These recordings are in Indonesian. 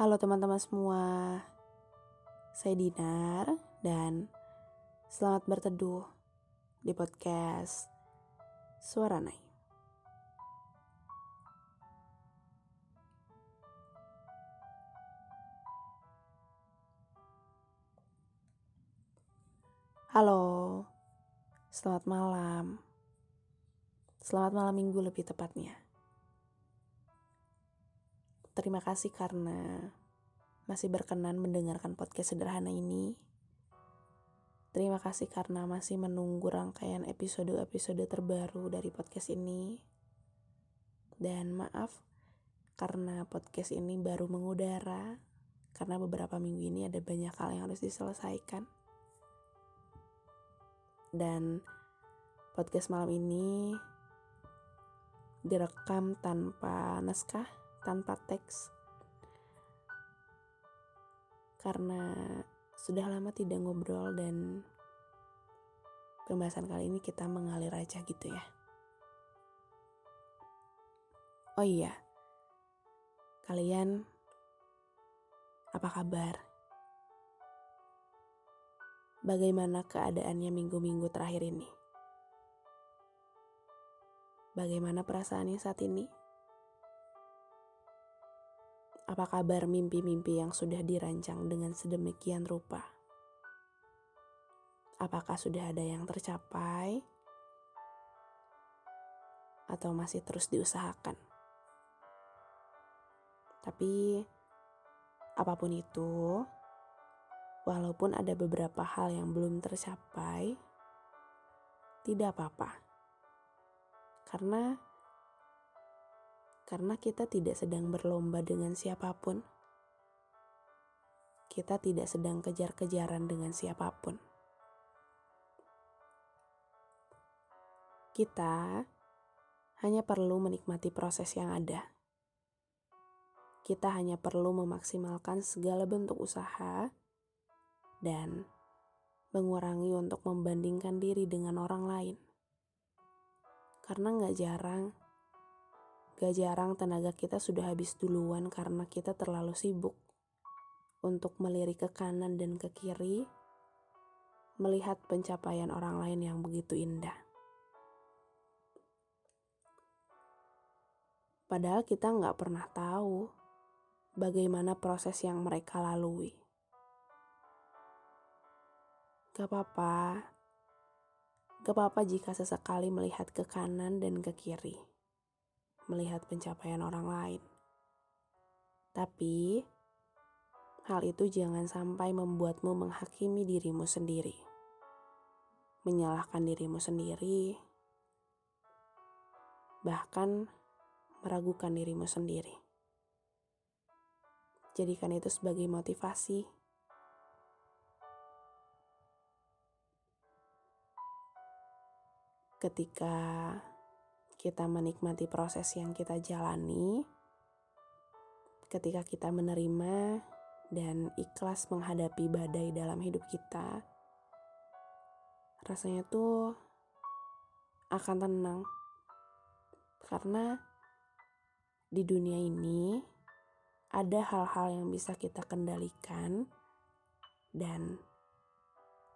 Halo teman-teman semua, saya Dinar dan selamat berteduh di podcast Suara Nai. Halo, selamat malam. Selamat malam minggu lebih tepatnya. Terima kasih karena masih berkenan mendengarkan podcast sederhana ini. Terima kasih karena masih menunggu rangkaian episode-episode terbaru dari podcast ini. Dan maaf karena podcast ini baru mengudara karena beberapa minggu ini ada banyak hal yang harus diselesaikan. Dan podcast malam ini direkam tanpa naskah, tanpa teks. Karena sudah lama tidak ngobrol dan pembahasan kali ini kita mengalir aja gitu ya. Oh iya, kalian apa kabar? bagaimana keadaannya minggu-minggu terakhir ini. Bagaimana perasaannya saat ini? Apa kabar mimpi-mimpi yang sudah dirancang dengan sedemikian rupa? Apakah sudah ada yang tercapai? Atau masih terus diusahakan? Tapi, apa pun itu, walaupun ada beberapa hal yang belum tercapai, tidak apa-apa. Karena karena kita tidak sedang berlomba dengan siapa pun. Kita tidak sedang kejar-kejaran dengan siapa pun. Kita hanya perlu menikmati proses yang ada. Kita hanya perlu memaksimalkan segala bentuk usaha dan mengurangi untuk membandingkan diri dengan orang lain. Karena nggak jarang, gak jarang tenaga kita sudah habis duluan karena kita terlalu sibuk untuk melirik ke kanan dan ke kiri, melihat pencapaian orang lain yang begitu indah. Padahal kita nggak pernah tahu bagaimana proses yang mereka lalui. Gak apa-apa. Gak apa-apa jika sesekali melihat ke kanan dan ke kiri. Melihat pencapaian orang lain. Tapi, hal itu jangan sampai membuatmu menghakimi dirimu sendiri. Menyalahkan dirimu sendiri. Bahkan, meragukan dirimu sendiri. Jadikan itu sebagai motivasi ketika kita menikmati proses yang kita jalani, ketika kita menerima dan ikhlas menghadapi badai dalam hidup kita, rasanya tuh akan tenang. Karena di dunia ini ada hal-hal yang bisa kita kendalikan dan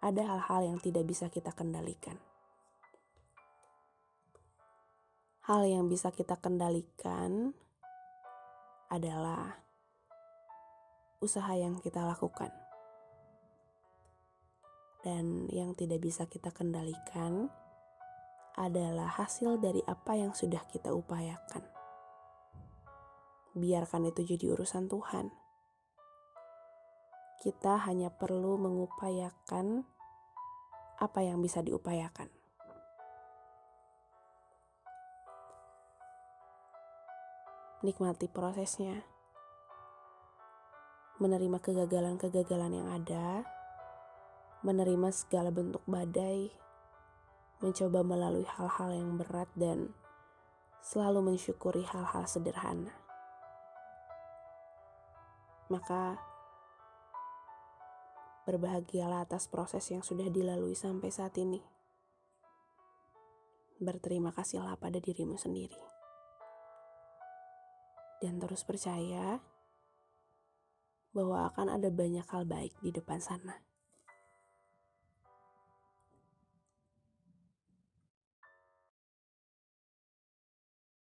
ada hal-hal yang tidak bisa kita kendalikan. Hal yang bisa kita kendalikan adalah usaha yang kita lakukan. Dan yang tidak bisa kita kendalikan adalah hasil dari apa yang sudah kita upayakan. Biarkan itu jadi urusan Tuhan. Kita hanya perlu mengupayakan apa yang bisa diupayakan. Nikmati prosesnya, menerima kegagalan-kegagalan yang ada, menerima segala bentuk badai, mencoba melalui hal-hal yang berat, dan selalu mensyukuri hal-hal sederhana. Maka, berbahagialah atas proses yang sudah dilalui sampai saat ini. Berterima kasihlah pada dirimu sendiri dan terus percaya bahwa akan ada banyak hal baik di depan sana.